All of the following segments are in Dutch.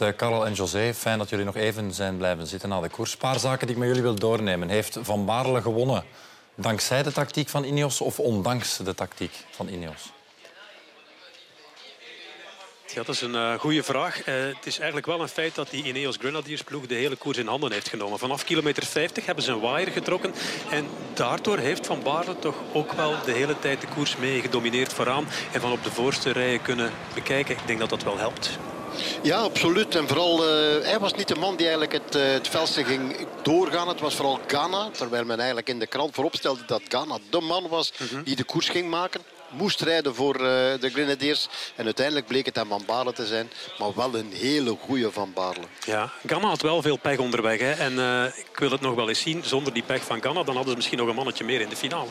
uh, Karel en José. Fijn dat jullie nog even zijn blijven zitten na de koers. Een paar zaken die ik met jullie wil doornemen. Heeft Van Baarle gewonnen dankzij de tactiek van Ineos of ondanks de tactiek van Ineos? Ja, dat is een uh, goede vraag. Uh, het is eigenlijk wel een feit dat die Ineos Grenadiers ploeg de hele koers in handen heeft genomen. Vanaf kilometer 50 hebben ze een waaier getrokken. En daardoor heeft Van Baarle toch ook wel de hele tijd de koers mee gedomineerd vooraan. En van op de voorste rijen kunnen bekijken. Ik denk dat dat wel helpt. Ja, absoluut. En vooral, uh, hij was niet de man die eigenlijk het, uh, het ging doorgaan. Het was vooral Ghana. Terwijl men eigenlijk in de krant voorop stelde dat Ghana de man was -hmm. die de koers ging maken moest rijden voor uh, de Grenadiers. En uiteindelijk bleek het hem Van Baarle te zijn. Maar wel een hele goede Van Baarle. Ja, Ganna had wel veel pech onderweg. Hè. En uh, ik wil het nog wel eens zien. Zonder die pech van Ganna dan hadden ze misschien nog een mannetje meer in de finale.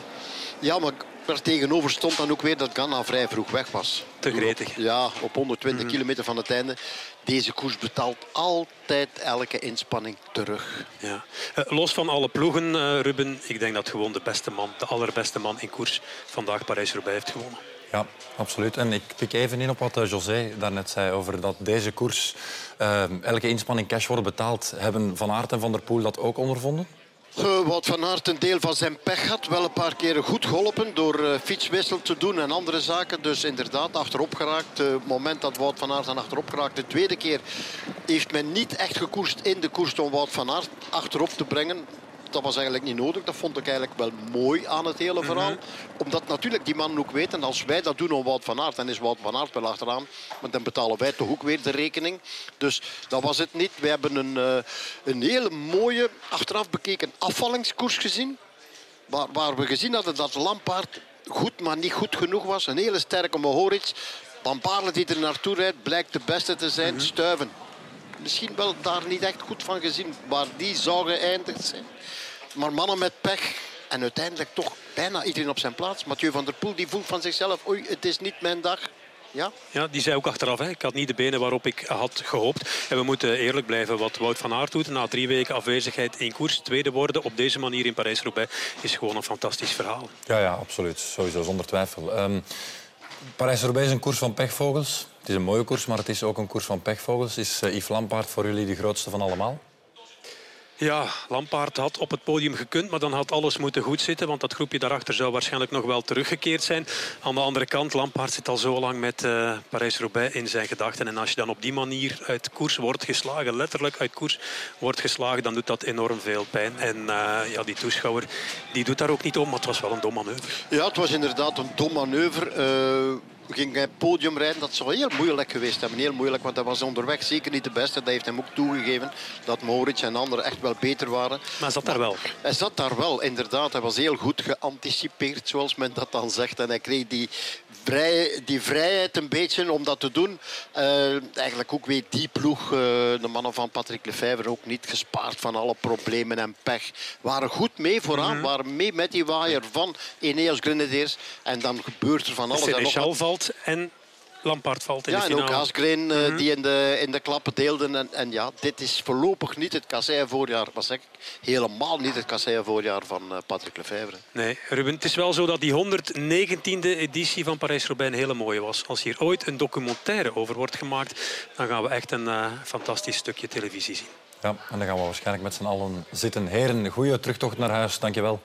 Ja, maar er tegenover stond dan ook weer dat Ganna vrij vroeg weg was. Te gretig. Ja, op 120 mm -hmm. kilometer van het einde. Deze koers betaalt altijd elke inspanning terug. Ja. Uh, los van alle ploegen, uh, Ruben, ik denk dat gewoon de beste man, de allerbeste man in koers vandaag Parijs-Roubaix heeft gewonnen. Ja, absoluut. En ik pik even in op wat José daarnet zei over dat deze koers uh, elke inspanning cash wordt betaald. Hebben Van Aert en Van der Poel dat ook ondervonden? Uh, Wout van Aert een deel van zijn pech had. Wel een paar keren goed geholpen door uh, fietswissel te doen en andere zaken. Dus inderdaad achterop geraakt. Het uh, moment dat Wout van Aert dan achterop geraakt. De tweede keer heeft men niet echt gekoerst in de koers om Wout van Aert achterop te brengen. Dat was eigenlijk niet nodig. Dat vond ik eigenlijk wel mooi aan het hele verhaal. Mm -hmm. Omdat natuurlijk die mannen ook weten... als wij dat doen om Wout van Aert... dan is Wout van Aert wel achteraan. Maar dan betalen wij toch ook weer de rekening. Dus dat was het niet. We hebben een, uh, een hele mooie, achteraf bekeken afvallingskoers gezien. Waar, waar we gezien hadden dat Lampaard goed, maar niet goed genoeg was. Een hele sterke Mohoric. Van Baarle die er naartoe rijdt, blijkt de beste te zijn. Mm -hmm. Stuiven. Misschien wel daar niet echt goed van gezien waar die zou geëindigd zijn. Maar mannen met pech. En uiteindelijk toch bijna iedereen op zijn plaats. Mathieu van der Poel die voelt van zichzelf... oei, het is niet mijn dag. Ja? ja, die zei ook achteraf. Hè. Ik had niet de benen waarop ik had gehoopt. En we moeten eerlijk blijven. Wat Wout van Aert doet na drie weken afwezigheid in koers. Tweede worden op deze manier in Parijs-Roubaix is gewoon een fantastisch verhaal. Ja, ja absoluut. Sowieso, zonder twijfel. Um, Parijs-Roubaix is een koers van pechvogels. Het is een mooie koers, maar het is ook een koers van pechvogels. Is uh, Yves Lampaard voor jullie de grootste van allemaal? Ja, Lampaard had op het podium gekund, maar dan had alles moeten goed zitten. Want dat groepje daarachter zou waarschijnlijk nog wel teruggekeerd zijn. Aan de andere kant, Lampaard zit al zo lang met uh, Parijs-Roubaix in zijn gedachten. En als je dan op die manier uit koers wordt geslagen, letterlijk uit koers wordt geslagen, dan doet dat enorm veel pijn. En uh, ja, die toeschouwer die doet daar ook niet om, maar het was wel een dom manoeuvre. Ja, het was inderdaad een dom manoeuvre. Uh ging hij podium rijden. Dat zou heel moeilijk geweest hebben. Heel moeilijk, want hij was onderweg zeker niet de beste. Dat heeft hem ook toegegeven. Dat Moritz en anderen echt wel beter waren. Maar hij zat daar wel. Hij zat daar wel, inderdaad. Hij was heel goed geanticipeerd, zoals men dat dan zegt. En hij kreeg die, vrij, die vrijheid een beetje om dat te doen. Uh, eigenlijk ook weet die ploeg, uh, de mannen van Patrick Lefevre, ook niet gespaard van alle problemen en pech. Waren goed mee vooraan. Mm -hmm. Waren mee met die waaier van Ineos Grenadiers. En dan gebeurt er van alles. Seneschal valt en Lampaard valt in ja, de finale. en ook Asgreen uh, mm -hmm. die in de, in de klappen deelden. En, en ja, dit is voorlopig niet het kasseien-voorjaar. Wat zeg ik? Helemaal niet het kasseien-voorjaar van uh, Patrick Lefevre. Nee, Ruben, het is wel zo dat die 119e editie van Parijs-Roubaix een hele mooie was. Als hier ooit een documentaire over wordt gemaakt, dan gaan we echt een uh, fantastisch stukje televisie zien. Ja, en dan gaan we waarschijnlijk met z'n allen zitten. Heren, goede terugtocht naar huis. Dank je wel.